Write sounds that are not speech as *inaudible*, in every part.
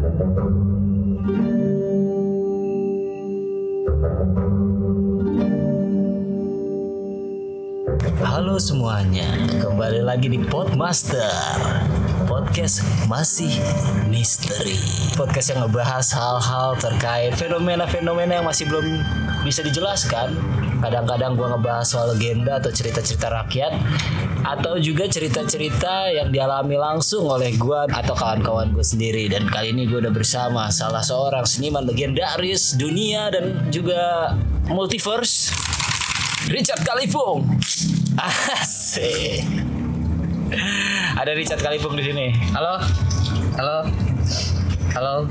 Halo semuanya, kembali lagi di Podmaster. Podcast masih misteri. Podcast yang ngebahas hal-hal terkait fenomena-fenomena yang masih belum bisa dijelaskan Kadang-kadang gua ngebahas soal legenda atau cerita-cerita rakyat Atau juga cerita-cerita yang dialami langsung oleh gua atau kawan-kawan gue sendiri Dan kali ini gue udah bersama salah seorang seniman legendaris dunia dan juga multiverse Richard Kalipung. Asik. Ada Richard Kalipung di sini. Halo, halo, halo,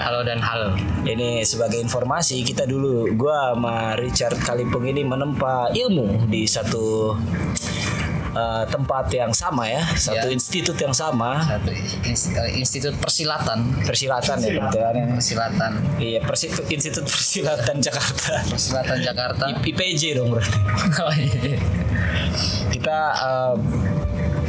halo dan halo. Ini sebagai informasi kita dulu gua sama Richard Kalipung ini menempa ilmu di satu eh, tempat yang sama ya, satu Ya. institut yang sama, Satu eh, Institut Persilatan, persilatan ya kebetulan. Persilatan, Iya, persi- Institut Persilatan Jakarta. Persilatan Jakarta. IPJ dong berarti. *laughs* Oh, iya. Kita eh,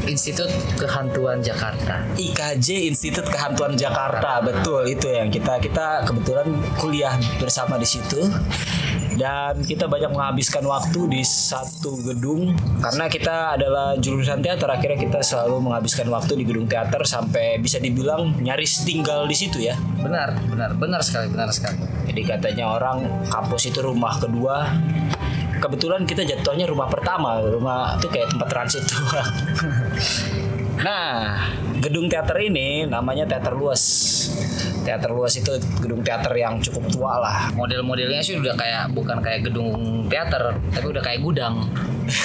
Institut Kehantuan Jakarta. IKJ Institut Kehantuan Jakarta. Betul itu yang kita kita kebetulan kuliah bersama di situ. Dan kita banyak menghabiskan waktu di satu gedung. Karena kita adalah jurusan teater akhirnya kita selalu menghabiskan waktu di gedung teater sampai bisa dibilang nyaris tinggal di situ ya. Benar, benar, benar sekali, benar sekali. jadi katanya orang kampus itu rumah kedua kebetulan kita jatuhnya rumah pertama rumah itu kayak tempat transit doang. *laughs* Nah gedung teater ini namanya teater luas. Teater luas itu gedung teater yang cukup tua lah. Model-modelnya sih udah kayak bukan kayak gedung teater, tapi udah kayak gudang.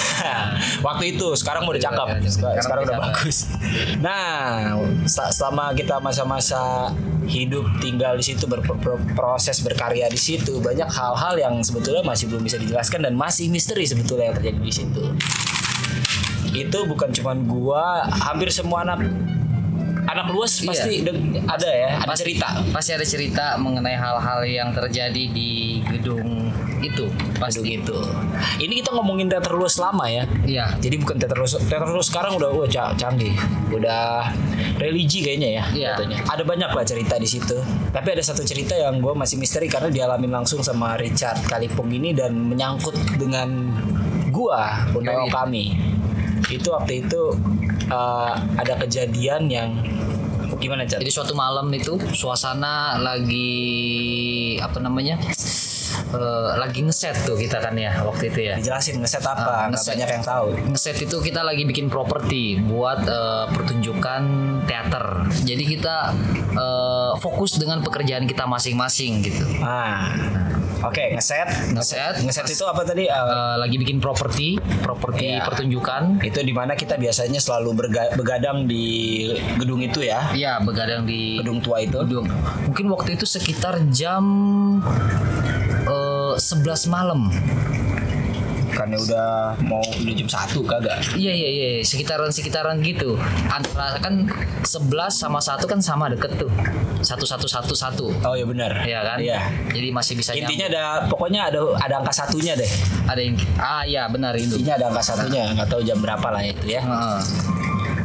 *laughs* waktu itu sekarang udah cakep. Sekarang sekarang, udah bagus. *laughs* Nah selama kita masa-masa hidup tinggal di situ berproses berkarya di situ banyak hal-hal yang sebetulnya masih belum bisa dijelaskan dan masih misteri sebetulnya yang terjadi di situ. Itu bukan cuman gua hampir semua anak anak luas Iya. pasti ada ya ada Pasti- cerita Pasti ada cerita mengenai hal-hal yang terjadi di gedung itu. pasti Pasti. gitu ini kita ngomongin teater luas lama ya Iya. Jadi bukan teater luas, teater luas sekarang udah wah ca- canggih, udah religi kayaknya ya. Iya. katanya. Ada banyak lah cerita di situ. Tapi ada satu cerita yang gue masih misteri karena dialamin langsung sama Richard Kalipung ini dan menyangkut dengan gua Uneo Yoi. kami. Itu waktu itu eh, ada kejadian yang gimana Chat? Jadi suatu malam itu suasana lagi apa namanya? eh, lagi ngeset tuh kita kan ya waktu itu ya. Dijelasin ngeset apa? Nggak ngeset. banyak yang tahu. Ngeset itu kita lagi bikin properti buat eh, pertunjukan teater. Jadi kita eh, fokus dengan pekerjaan kita masing-masing gitu. Ah, oke ngeset. Ngeset, Ngeset itu apa tadi? Eh, eh, lagi bikin properti, properti Iya. pertunjukan. itu di mana kita biasanya selalu berga- begadang di gedung itu ya Iya, begadang di gedung tua itu gedung. Mungkin waktu itu sekitar jam eh, 11 malam. karena udah mau udah jam satu kagak Iya iya iya sekitaran sekitaran gitu. Antara kan 11 sama satu kan sama deket tuh. Satu satu satu satu. oh ya benar Iya kan? iya Jadi masih bisa intinya ada pokoknya ada ada angka satunya deh nyambung. ada yang ah iya benar itu. intinya ada angka satunya nggak tahu jam berapa lah itu ya Heeh.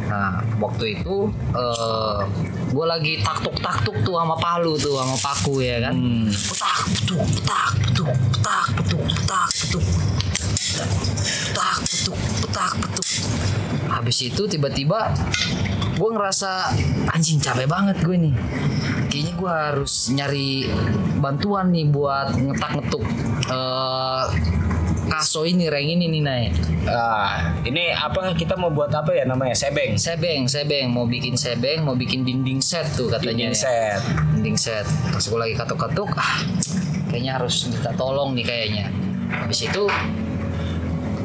Nah, waktu itu eh gue lagi taktuk taktuk tuh sama palu tuh sama paku ya kan. Hmm. Petak, petuk, petak, petuk, petak, petuk, petak, petuk. Petak, petuk, petak, petuk. Habis itu tiba-tiba gue ngerasa anjing capek banget gue nih. Kayaknya gue harus nyari bantuan nih buat ngetak-ngetuk eh kaso ini, reng ini nih, Nay. Ah, ini apa kita mau buat apa ya namanya sebeng Sebeng, sebeng, mau bikin sebeng, mau bikin dinding set tuh katanya. dinding ya. set Dinding set. Pas gue lagi katuk-katuk, ah, kayaknya harus minta tolong nih kayaknya. Habis itu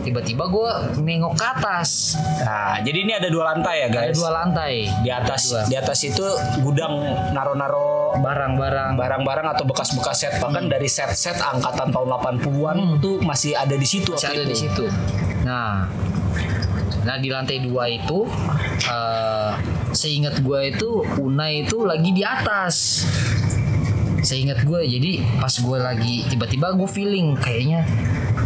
tiba-tiba gue nengok ke atas. nah jadi ini ada dua lantai ya Ada guys dua lantai. di atas Dua. di atas itu gudang naro-naro Barang-barang. barang-barang atau bekas-bekas set bahkan dari set-set angkatan tahun 80-an tuh masih ada di situ Masih ada itu. di situ. Nah, nah di lantai dua itu, eh seingat gue itu Unai itu lagi di atas. Seingat gue, jadi pas gue lagi tiba-tiba gue feeling kayaknya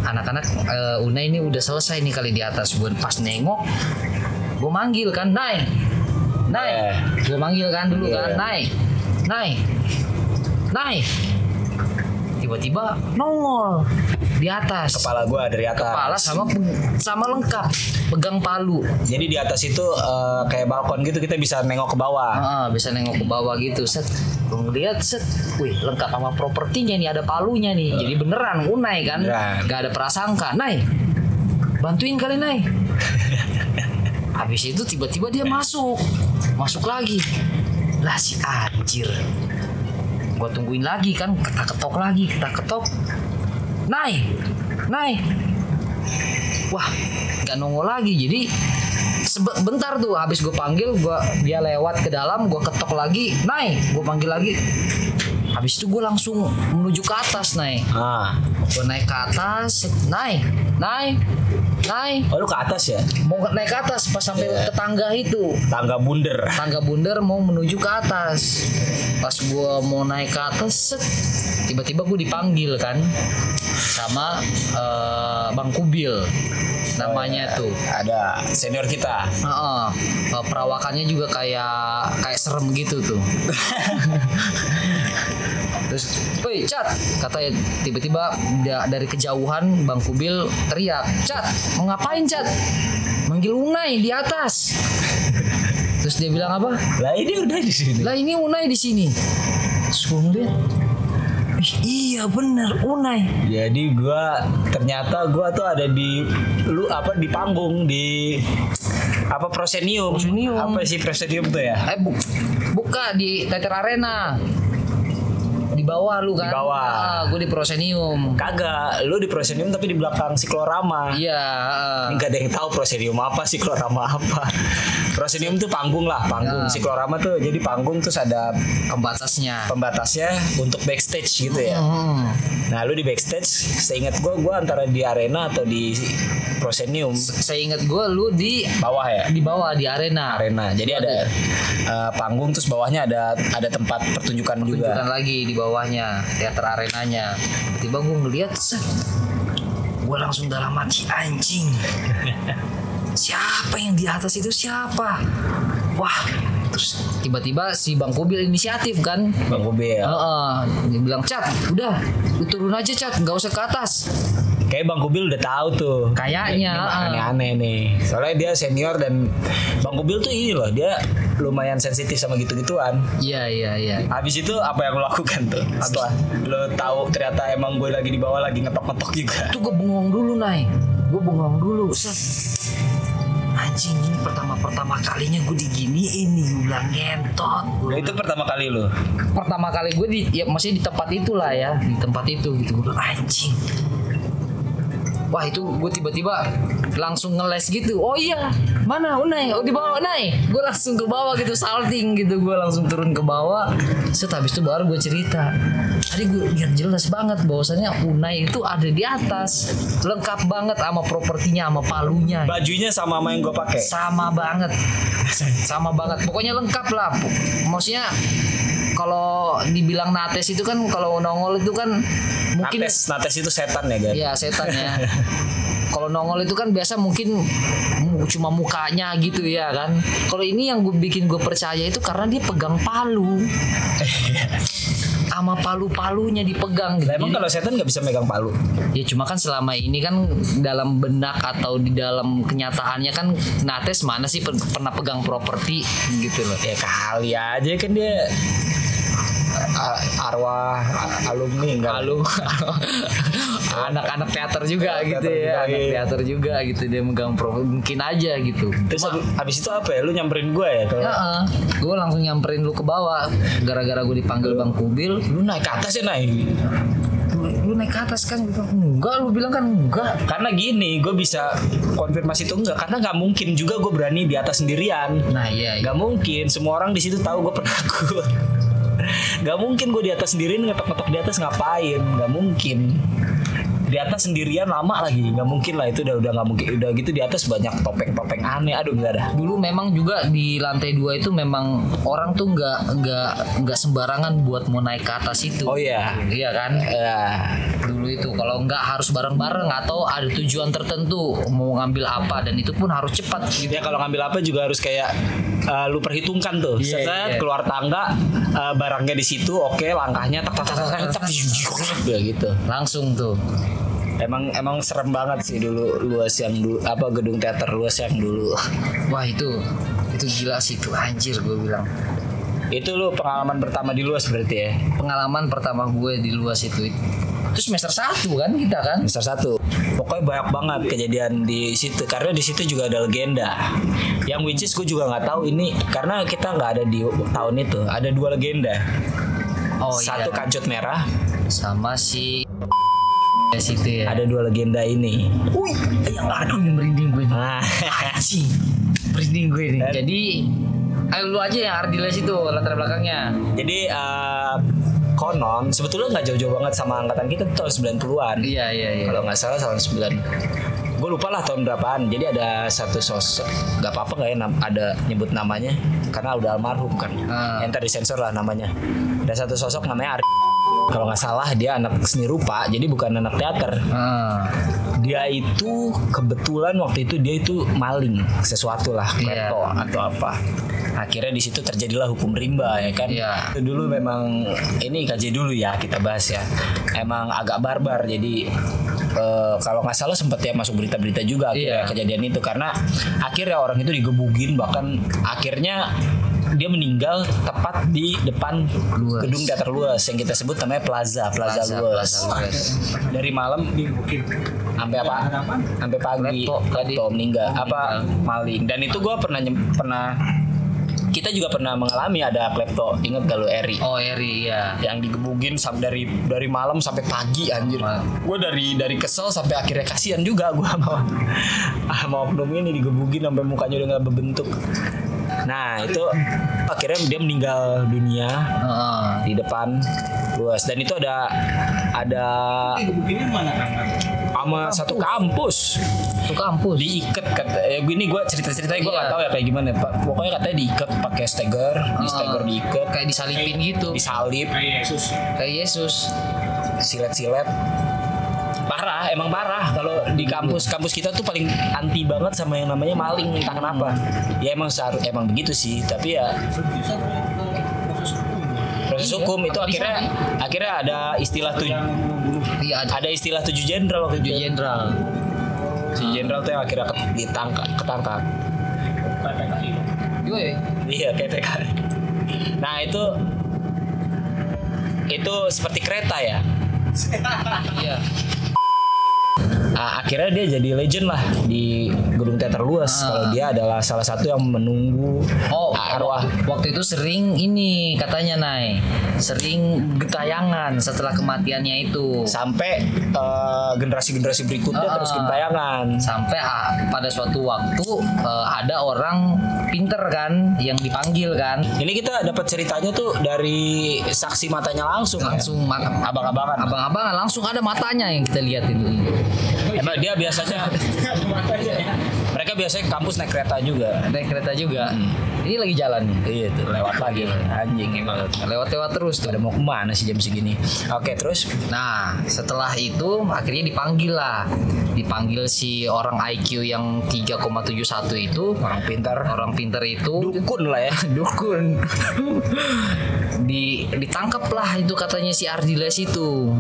anak-anak eh, Unai ini udah selesai nih kali di atas. Gue pas nengok, gue manggil kan, Nai, Nai, Eh. gue manggil kan dulu Iya. kan, Nai, naik naik tiba-tiba nongol di atas. Kepala gua dari atas. kepala sama sama lengkap pegang palu. Jadi di atas itu eh, kayak balkon gitu kita bisa nengok ke bawah. Ah, bisa nengok ke bawah gitu set. Ngeliat set. Wih lengkap sama propertinya nih ada palunya nih. Jadi beneran unai kan? Beneran. gak ada prasangka. Nai bantuin kali nai. *laughs* Habis itu tiba-tiba dia masuk. Masuk lagi. Lah si anjir gua tungguin lagi kan ketak ketok lagi ketak ketok. Nai nai wah nggak nongol lagi. Jadi sebentar tuh habis gue panggil gua dia lewat ke dalam gue ketok lagi naik. Gue panggil lagi habis itu gue langsung menuju ke atas naik Ah. gue naik ke atas naik naik naik Oh lu ke atas ya? mau naik ke atas pas sampai ke tangga itu Tangga bunder. tangga bundar mau menuju ke atas pas gue mau naik ke atas set, tiba-tiba gue dipanggil kan sama eh, bang kubil namanya tuh Ada senior kita. Heeh. Eh, perawakannya juga kayak kayak serem gitu tuh. *laughs* Terus, "Woi, Cat," kata tiba-tiba da- dari kejauhan Bang Kubil teriak, "Cat, mau ngapain, Cat?" Manggil Unai di atas. Terus dia bilang apa? Lah ini udah di sini. Lah ini Unai di sini. "Ih, iya bener Unai. Jadi gua ternyata gua tuh ada di lu apa di panggung di apa prosenium. Prosenium. Apa sih prosenium tuh ya? Eh bu- buka di Teater Arena. Bawah lu kan? Di bawah. gue di Prosenium. Kagak, lu di prosenium tapi di belakang siklorama. Iya. Ini gak ada yang tahu prosenium apa, siklorama apa. Prosenium tuh panggung lah, panggung. Ya. Siklorama tuh jadi panggung terus ada pembatasnya. pembatasnya untuk backstage gitu ya. Hmm. Nah, lu di backstage, seingat gua gua antara di arena atau di prosenium Saya ingat gue lu di bawah ya. di bawah di arena. Arena. Jadi ada eh, panggung terus bawahnya ada ada tempat pertunjukan, juga. Tunjukkan lagi di bawahnya teater arenanya. Tiba gue ngeliat, gue langsung dalam hati anjing. *laughs* siapa yang di atas itu siapa? Wah, terus tiba-tiba si Bang Kubil inisiatif kan Bang Kubil. Heeh, dia bilang cat, udah, lu turun aja cat, nggak usah ke atas. Kayak Bang Kubil udah tahu tuh. Kayaknya, Ini ah. aneh-aneh nih. Soalnya dia senior dan Bang Kubil tuh ini loh, dia lumayan sensitif sama gitu-gituan. Iya iya iya. Habis itu apa yang lo lakukan tuh? Setelah lo tahu ternyata emang gue lagi di bawah lagi ngetok-ngetok juga. Itu gue bengong dulu Nay, gue bengong dulu. Set. Anjing ini pertama-pertama kalinya gue diginiin nih, gue bilang ngentot. Gua Nah, itu pertama kali lo. pertama kali gue di ya masih di tempat itulah ya di tempat itu gitu gue anjing wah itu gue tiba-tiba langsung ngeles gitu. Oh iya mana Unai? Oh di bawah Unai. Gue langsung ke bawah gitu salting gitu. Gue langsung turun ke bawah. Set habis itu baru gue cerita. Tadi gue lihat jelas banget bahwasannya Unai itu ada di atas. Lengkap banget sama propertinya sama palunya. Bajunya sama sama yang gue pakai. sama banget. Sama banget. Pokoknya lengkap lah. Maksudnya kalau dibilang nates itu kan kalau nongol itu kan mungkin Nates, Nates itu setan ya kan? ya setan ya kalau nongol itu kan biasa mungkin mu- cuma mukanya gitu ya kan kalau ini yang gue bikin gue percaya itu karena dia pegang palu *laughs* sama palu-palunya dipegang gitu. Lah, emang kalau setan nggak bisa megang palu? Ya cuma kan selama ini kan dalam benak atau di dalam kenyataannya kan Nates mana sih per- pernah pegang properti gitu loh. Ya kali aja kan dia arwah alumni enggak Lalu *laughs* anak-anak teater juga Anak gitu teater ya, juga, anak iya. teater juga gitu dia megang properti mungkin aja gitu. Terus abis, abis itu apa ya? Lu nyamperin gue ya? Kalau Ya, gue langsung nyamperin lu ke bawah gara-gara gue dipanggil Bang Kubil. lu naik ke atas ya naik. Lu, lu naik ke atas kan? Gua bilang, enggak, lu bilang kan enggak. Karena gini, gue bisa konfirmasi itu enggak. Karena nggak mungkin juga gue berani di atas sendirian. Nah iya, iya. Gak mungkin. Semua orang di situ tahu gue penakut. Gak mungkin gue di atas sendirian ngetok-ngetok di atas ngapain? Gak mungkin. Di atas sendirian lama lagi, nggak mungkin lah itu udah udah nggak mungkin. Udah gitu di atas banyak topeng-topeng aneh. Aduh nggak ada. dulu memang juga di lantai dua itu memang orang tuh nggak nggak nggak sembarangan buat mau naik ke atas itu Oh iya. iya kan Ya, dulu itu kalau nggak harus bareng-bareng atau ada tujuan tertentu mau ngambil apa dan itu pun harus cepat gitu ya kalau ngambil apa juga harus kayak uh, lu perhitungkan tuh. Iya, Set, iya. keluar tangga uh, barangnya di situ, oke, langkahnya tak tak tak tak gitu. Langsung tuh. Emang emang serem banget sih dulu luas yang dulu apa gedung teater luas yang dulu. Wah itu itu gila sih itu anjir gue bilang. Itu lu pengalaman pertama di luas berarti ya. Pengalaman pertama gue di luas itu itu semester satu kan kita kan. Semester satu. Pokoknya banyak banget kejadian di situ karena di situ juga ada legenda. Yang which is gue juga nggak tahu ini karena kita nggak ada di tahun itu. Ada dua legenda. Oh Satu iya. kancut merah, sama si ya situ ya. ada dua legenda ini. Wih, yang aduh yang merinding gue. Nah, Anjing. Merinding gue nih. Jadi ayo lu aja yang Ardiles itu latar belakangnya. jadi eh, konon sebetulnya nggak jauh-jauh banget sama angkatan kita tahun 90-an. Iya iya iya. Kalau nggak salah tahun 9 Gue lupa lah tahun berapaan. Jadi ada satu sosok Gak apa-apa gak ya ada nyebut namanya. Karena udah almarhum kan. Ah. Entar disensor lah namanya. Ada satu sosok namanya Ari Kalau nggak salah dia anak seni rupa Jadi bukan anak teater. Ah, Dia itu kebetulan waktu itu dia itu maling Sesuatu lah Iya. Klepto atau apa. Akhirnya di situ terjadilah hukum rimba ya kan? Iya. Itu dulu memang Ini kaji dulu ya kita bahas ya. Emang agak barbar Jadi eh, Kalau nggak salah sempat ya masuk berita-berita juga akhirnya Iya. kejadian itu Karena akhirnya orang itu digebugin Bahkan akhirnya dia meninggal tepat di depan Luas. gedung teater luas yang kita sebut namanya Plaza Plaza, Plaza, Luas. Plaza Luas. Dari malam sampai apa? Sampai pagi. Klepto tadi. Klepto meninggal. Apa maling. Dan itu gua pernah pernah kita juga pernah mengalami ada klepto. Ingat gak lu Eri? Oh Eri ya. yang digebugin sampai dari dari malam sampai pagi anjir. Gue dari dari kesel sampai akhirnya kasihan juga gue sama ah, *laughs* sama oknum ini digebugin sampai mukanya udah nggak berbentuk. Nah itu akhirnya dia meninggal dunia Heeh. di depan luas dan itu ada ada mana kan? Sama satu kampus. Itu kampus. diikat kata ya gini gue cerita ceritanya gue Iya. nggak tahu ya kayak gimana pak. Pokoknya katanya diikat pakai steger di steger diikat. kayak disalipin gitu. disalip. Kayak Yesus. Kayak Yesus. silet-silet. Parah emang parah. Kalau di kampus kampus kita tuh paling anti banget sama yang namanya maling entah kenapa. Ya emang seharus emang begitu sih. Tapi ya proses Iya, hukum itu akhirnya akhirnya ada istilah tujuh Iya ada istilah tujuh jenderal waktu tujuh itu jenderal. tujuh jenderal tuh yang akhirnya ditangkap ketangkap. Yoi. iya kayak PKI. nah itu itu seperti kereta ya Iya. Ah, akhirnya dia jadi legend lah di gedung teater luas. Kalau dia adalah salah satu yang menunggu Oh, arwah. Waktu itu sering ini katanya Nay, sering getayangan setelah kematiannya itu. sampai eh, generasi-generasi berikutnya Ah. terus gentayangan. Sampai ah, pada suatu waktu eh, ada orang pinter kan yang dipanggil kan ini kita dapat ceritanya tuh dari saksi matanya langsung ya? langsung ma- abang-abangan abang-abangan langsung ada matanya yang kita lihat itu. emang dia biasanya *laughs* mereka biasanya kampus naik kereta juga Naik kereta juga. Ini lagi jalan nih. iya tuh lewat lagi anjing emang Lewat-lewat terus tuh. pada mau ke mana sih jam segini oke terus Nah, setelah itu akhirnya dipanggil lah. Dipanggil si orang IQ yang 3,71 itu, orang pintar orang pinter itu dukun lah ya *laughs* dukun. *laughs* Di ditangkap lah itu katanya si Ardiles itu.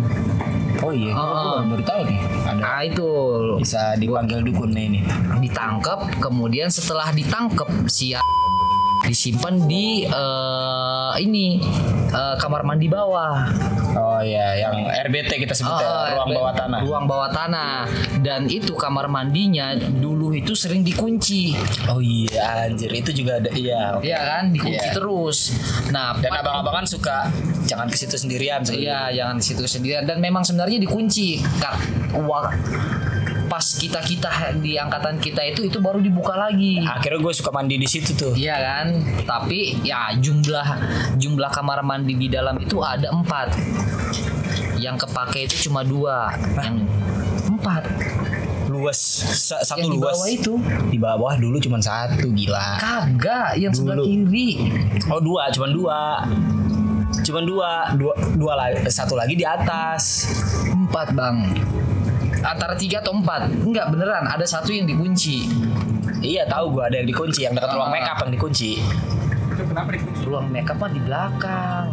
Oh iya. Oh. Gua baru tahu nih ada Nah, itu. bisa dipanggil dukunnya ini. Ditangkap, kemudian setelah ditangkap si Ar- disimpan di eh, ini eh, kamar mandi bawah. Oh iya, yang RBT kita sebut ya, Ah, ruang bawah tanah. Ruang bawah tanah. Dan itu kamar mandinya dulu itu sering dikunci. Oh iya, anjir itu juga ada iya. Iya kan, dikunci Iya. terus. Nah, Dan abang-abangan suka jangan ke situ sendirian. Iya, jangan di situ sendirian dan memang sebenarnya dikunci. Kak, pas kita-kita di angkatan kita itu itu baru dibuka lagi. Akhirnya gue suka mandi di situ tuh. Iya kan, tapi ya jumlah jumlah kamar mandi di dalam itu ada empat. Yang kepake itu cuma dua, yang empat. Luas, sa- satu Yang di luas. bawah itu Di bawah dulu cuma satu, gila. kagak, yang sebelah Dulu. kiri. Oh dua, cuma dua. Cuma dua, dua, dua lagi, satu lagi di atas. Empat bang. Antara tiga atau empat enggak beneran ada satu yang dikunci Iya tahu gua ada yang dikunci yang dekat ruang Ah. makeup yang dikunci. Itu kenapa dikunci? ruang makeup mah di belakang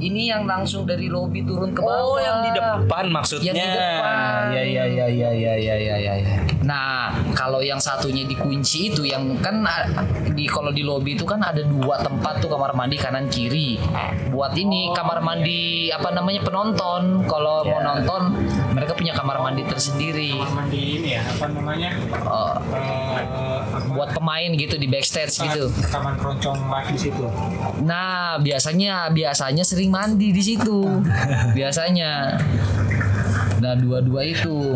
ini yang langsung dari lobi turun ke bawah Oh, yang di depan maksudnya. Yang di depan. Iya iya iya iya iya iya iya iya. Ya. Nah, kalau yang satunya dikunci itu yang kan di kalau di lobi itu kan ada dua tempat tuh kamar mandi kanan kiri. Buat ini kamar mandi apa namanya penonton. Kalau mau Ya. nonton mereka punya kamar mandi tersendiri. Kamar mandi ini ya, apa namanya? Eh, Eh, apa? Buat pemain gitu di backstage gitu. Rekaman keroncong live di situ. Nah, biasanya biasanya sering mandi di situ. biasanya. Nah, dua-dua itu.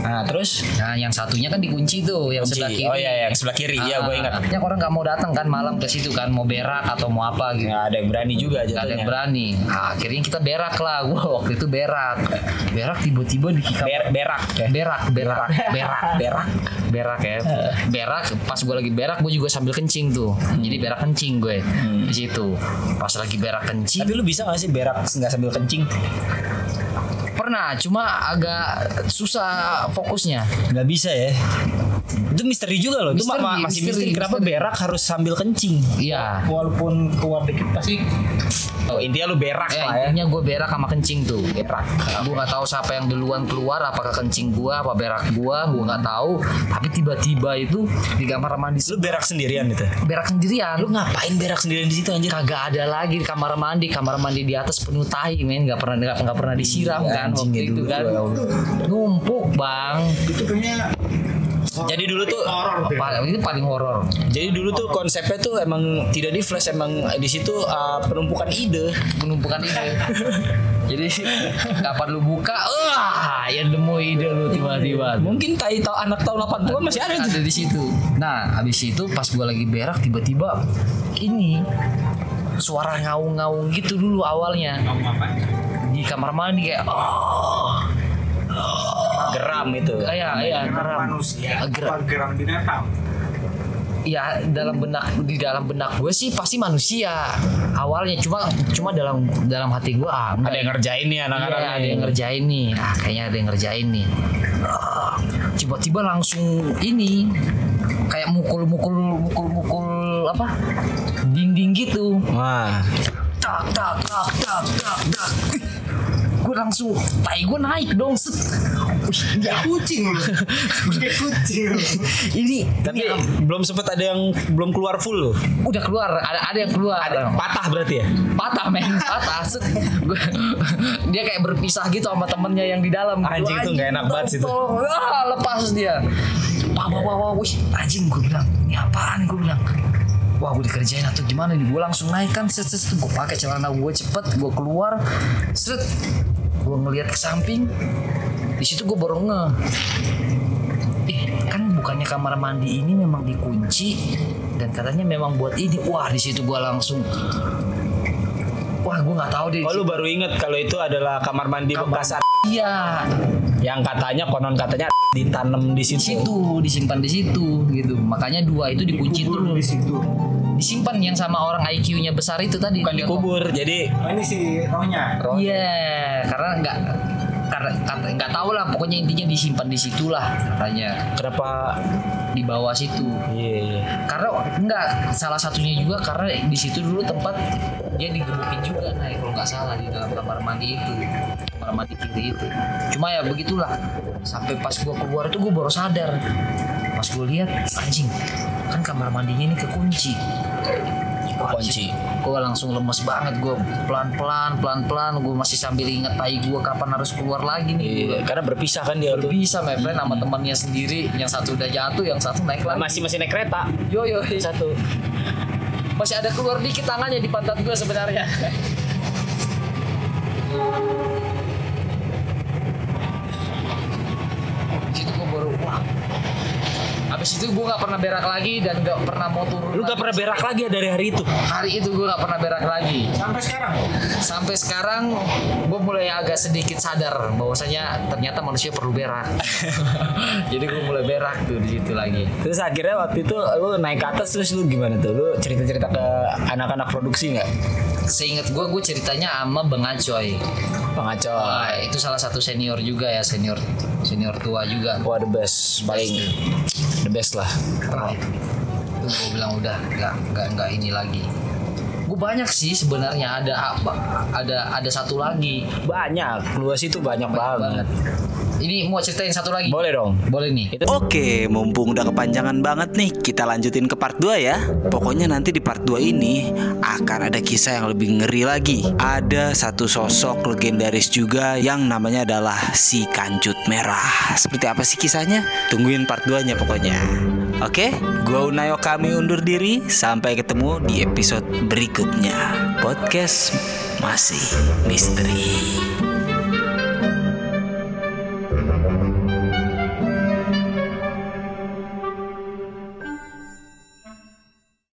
Nah terus Nah, yang satunya kan dikunci tuh, yang kunci. sebelah kiri. Oh iya yang sebelah kiri. Iya gue ingat. Banyak orang nggak mau datang kan malam ke situ kan, mau berak atau mau apa gitu. Nggak ada yang berani juga Gak ada yang berani. Nah, akhirnya kita berak lah. *laughs* Gua waktu itu berak. Berak tiba-tiba di kamar. Ber berak ya. berak, berak, berak, berak, *laughs* berak ya. Berak. Pas gue lagi berak, gue juga sambil kencing tuh. Jadi berak kencing gue di situ. Pas lagi berak kencing, Tapi lu bisa gak sih berak nggak sambil kencing? Pernah. Cuma agak susah fokusnya. Nggak bisa ya. Itu misteri juga loh. Itu Misteri, ma- masih misteri. misteri, Kenapa misteri. berak harus sambil kencing? Iya. Walaupun keluar dikit pasti Oh, intinya lu berak Eh, lah ya. intinya gue berak sama kencing tuh. Berak. Gue nggak tahu siapa yang duluan keluar, apakah kencing gua, apa berak gua, gue nggak tahu. Tapi tiba-tiba itu di kamar mandi Lu berak sendirian itu. berak sendirian. Lu ngapain berak sendirian di situ anjir? kagak ada lagi di kamar mandi kamar mandi di atas penuh tahi men nggak pernah nggak pernah disiram Iya, kan waktu ya itu dulu, kan ya numpuk bang itu kayaknya Jadi dulu tuh horor deh. Pa- itu paling horor jadi dulu tuh konsepnya tuh emang tidak di flash emang di situ uh, penumpukan ide. penumpukan ide *laughs* jadi kapan lu buka wah ya nemu ide lu tiba-tiba Mungkin tai tau anak tahun 80 masih ada tuh. ada di situ. Nah, habis itu pas gua lagi berak tiba-tiba ini suara ngaung-ngaung gitu dulu awalnya di kamar mandi kayak oh Geram itu. iya iya Geram geram. manusia Geram. apa geram binatang? Ya dalam benak di dalam benak gue sih pasti manusia awalnya cuma cuma dalam dalam hati gue ah enggak. Ada yang ngerjain nih anak-anak. Iya, ada yang ngerjain nih ah kayaknya ada yang ngerjain nih Ah, tiba-tiba langsung ini kayak mukul-mukul mukul-mukul apa dinding gitu Wah. tak tak tak tak tak tak gue langsung tai gue naik dong set ya Kucing lu. Kayak kucing lu. *laughs* ini Tapi ini belum sempet ada yang belum keluar full loh. udah keluar ada ada yang keluar Patah berarti ya? patah men patah Set. Gua- *laughs* dia kayak berpisah gitu sama temennya yang di dalam gitu. Anjing itu nggak enak banget situ. tolong. Ah, lepas dia wah wah wah wah wih anjing gue bilang ini apaan gue bilang Wah gue dikerjain atau gimana nih? Gue langsung naik kan set, set. Gue pakai celana gue cepet Gue keluar Set. Gue ngeliat ke samping di situ gue baru nge. Eh kan bukannya kamar mandi ini memang dikunci Dan katanya memang buat ini. Wah di situ gue langsung. Wah gue nggak tahu deh. Oh lu baru inget kalau itu adalah kamar mandi bekas ar- Iya yang katanya konon katanya ditanam di di situ. situ disimpan di situ gitu makanya dua itu dikunci Kubur di situ. disimpan yang sama orang IQ-nya besar itu tadi Bukan dikubur. Jadi Oh, ini si rohnya. Iya, karena nggak karena nggak tahu lah pokoknya intinya disimpan di situ lah katanya kenapa di bawah situ. Iya, iya. Karena enggak salah satunya juga karena di situ dulu tempat dia digebukin juga nah kalau nggak salah di dalam kamar mandi itu. Kamar mandi kiri itu. Cuma ya begitulah. Sampai pas gua keluar itu gua baru sadar. Pas gua lihat anjing kan kamar mandinya ini kekunci. Kunci. gue langsung lemes banget gue pelan pelan pelan pelan gue masih sambil inget tai gue kapan harus keluar lagi nih Iya, karena berpisah kan dia bisa my friend sama temannya sendiri. Yang satu udah jatuh yang satu naik lagi. Masih masih naik kereta. yo yo. Satu masih ada keluar dikit tangannya di pantat gue sebenarnya di situ gue baru wah Habis itu gue gak pernah berak lagi dan gak pernah mau turun Lu lagi. gak pernah berak lagi ya dari hari itu? Hari itu gue gak pernah berak lagi Sampai sekarang. Sampai sekarang gue mulai agak sedikit sadar bahwasanya ternyata manusia perlu berak. *laughs* Jadi gue mulai berak tuh di situ lagi. Terus akhirnya waktu itu lu naik ke atas terus lu gimana tuh? Lu cerita-cerita ke anak-anak produksi nggak? Seingat gue, gue ceritanya sama Bang Acoy. Pengacoy. Wah, itu salah satu senior juga ya, senior senior tua juga. Wah the best, paling the best lah. Itu, itu gue bilang udah nggak nggak nggak ini lagi. Gue banyak sih sebenarnya ada apa? Ada ada satu lagi. Banyak, luas itu banyak, banget. Ini mau ceritain satu lagi. Boleh dong. Boleh nih. Itu Oke, mumpung udah kepanjangan banget nih, kita lanjutin ke part 2 ya. Pokoknya nanti di part 2 ini akan ada kisah yang lebih ngeri lagi. Ada satu sosok legendaris juga yang namanya adalah si Kancut Merah. Seperti apa sih kisahnya? Tungguin part 2-nya pokoknya. Oke, gua Unayo kami undur diri. Sampai ketemu di episode berikutnya. Podcast masih misteri.